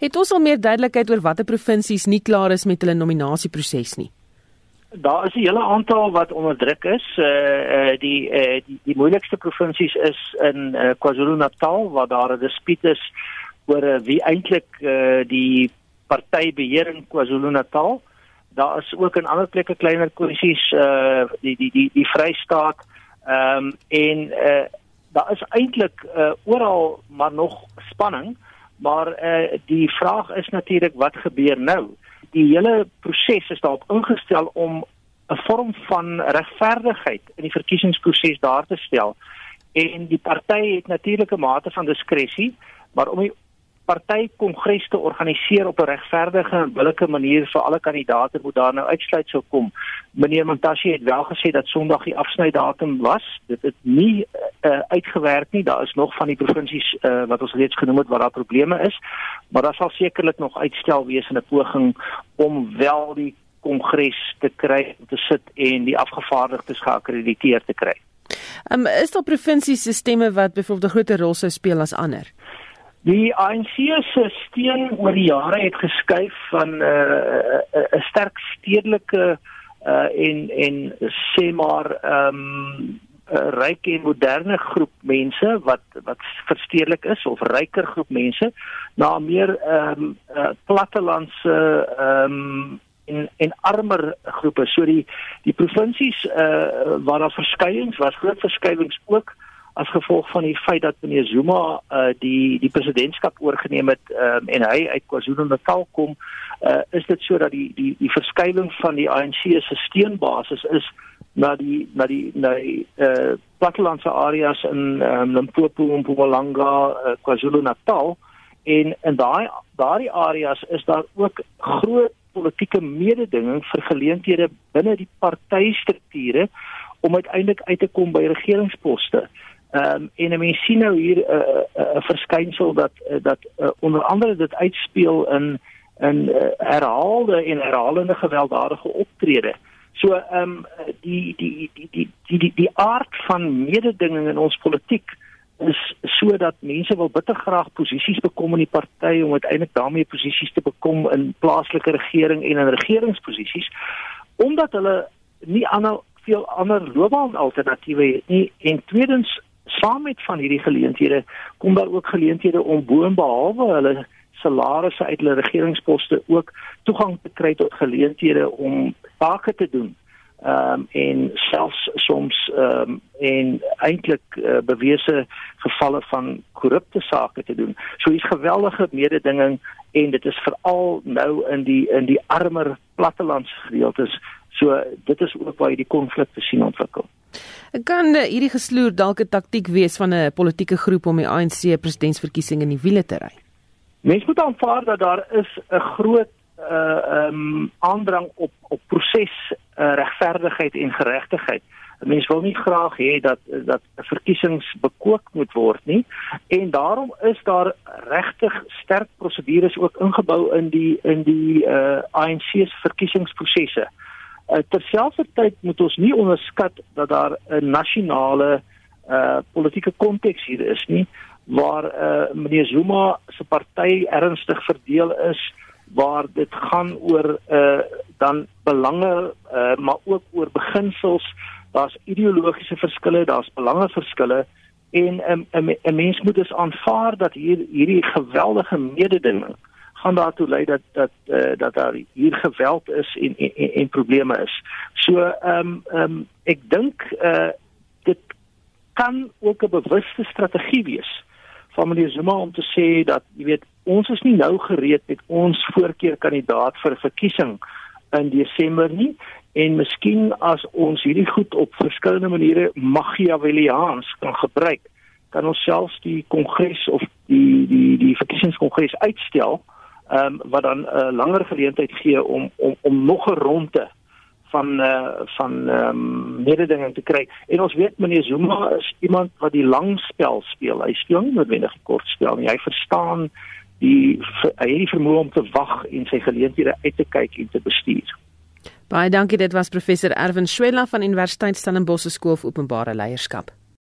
Het ons al meer duidelikheid oor watter provinsies nie klaar is met hulle nominasieproses nie? Daar is 'n hele aantal wat onder druk is. Eh uh, uh, die eh uh, die, die moeilikste provinsies is in uh, KwaZulu-Natal waar daar 'n dispuut is oor uh, wie eintlik eh uh, die party beheer in KwaZulu-Natal. Daar is ook in ander plekke kleiner kwessies eh uh, die die die die Vrystaat ehm um, en eh uh, daar is eintlik uh, oral maar nog spanning, maar uh, die vraag is natuurlik wat gebeur nou? Die hele proses is daarop ingestel om 'n vorm van regverdigheid in die verkiesingsproses daar te stel. En die party het natuurlik 'n mate van diskresie, maar om die party kongres te organiseer op 'n regverdige en billike manier vir alle kandidaate moet daar nou uitsluit sou kom. Meneer Montashe het wel gesê dat Sondag die afsnydatum was. Dit het nie uh, uitgewerk nie. Daar is nog van die provinsies uh, wat ons reeds genoem het waar daar probleme is, maar daar sal sekerlik nog uitstel wees in 'n poging om wel die kongres te kry te sit en die afgevaardigdes geakkrediteer te kry. Um, is daar provinsies se stemme wat byvoorbeeld 'n groter rol sou speel as ander? Die ANC se steun oor die jare het geskuif van 'n uh, 'n uh, sterk stedelike uh, en en sê maar ehm um, 'n ryk en moderne groep mense wat wat verstedelik is of ryker groep mense na meer ehm um, uh, plattelandse ehm um, en en armer groepe. So die die provinsies uh, waar daar verskuiwings was, groot verskuiwings ook as gevolg van die feit dat meneer Zuma uh, die die presidentskap oorgeneem het um, en hy uit KwaZulu-Natal kom, uh, is dit sodat die die die verskuiwing van die ANC se steunbasis is na die na die na die uh, plattelandse areas in um, Limpopo en Mpumalanga, uh, KwaZulu-Natal en in daai daai areas is daar ook groot politieke mededinging vir geleenthede binne die partystrukture om uiteindelik uit te kom by regeringsposte. Ehm um, en mense sien nou hier 'n uh, 'n uh, uh, verskynsel dat uh, dat uh, onder andere dit uitspeel in in uh, herhaalde en herhalende gewelddadige optrede. So ehm um, die, die die die die die die aard van mededinging in ons politiek is sodat mense wil bitter graag posisies bekom in die party om uiteindelik daarmee posisies te bekom in plaaslike regering en in regeringsposisies omdat hulle nie ander veel ander loopbaan alternatiewe het nie en tweedens saam met van hierdie geleenthede kom daar ook geleenthede om boonbehalwe hulle salarisse uit hulle regeringsposte ook toegang te kry tot geleenthede om take te doen. Ehm um, en selfs soms ehm um, en eintlik uh, bewese gevalle van korrupte sake te doen. So hier's geweldige mededinging en dit is veral nou in die in die armer plattelandse gedeeltes. So dit is ook waar jy die konflik te sien ontwikkel. Kan uh, hierdie gesloer dalk 'n taktik wees van 'n politieke groep om die ANC presidentsverkiesing in die wiele te ry? Mens moet aanvaar dat daar is 'n groot uh um aandrang op op proses uh, regverdigheid en geregtigheid. Mense wil nie graag hê dat dat verkiesings bekook moet word nie en daarom is daar regtig sterk prosedures ook ingebou in die in die uh ANC se verkiesingsprosesse. Uh Uh, Terselfdertyd moet ons nie onderskat dat daar 'n nasionale uh politieke konteks hier is nie waar uh meneer Zuma se party ernstig verdeel is waar dit gaan oor uh dan belange uh maar ook oor beginsels. Daar's ideologiese verskille daar's belangeverskille en 'n 'n mens moet dus aanvaar dat hier hierdie geweldige mededinging uh gaan daartoe lei dat dat uh, dat daar hier geweld is en en, en, probleme is. So ehm um, ehm um, ek dink uh, dit kan ook 'n bewuste strategie wees van meneer Zuma om te sê dat jy weet ons is nie nou gereed met ons voorkeurkandidaat vir verkiesing in Desember nie en miskien as ons hierdie goed op verskillende maniere Machiavelliaans kan gebruik kan ons selfs die kongres of die die die verkiesingskongres uitstel ehm um, wat dan 'n uh, langer geleentheid gee om om om nog 'n ronde van uh, van ehm um, mededinging te kry. En ons weet meneer Zuma is iemand wat die lang spel speel. Hy speel nie noodwendig kort spel nie. Hy verstaan die hy het die vermoë om te wag en sy geleenthede uit te kyk en te bestuur. Baie dankie. Dit was professor Erwin Swela van Universiteit Stellenbosch Skool vir Openbare Leierskap.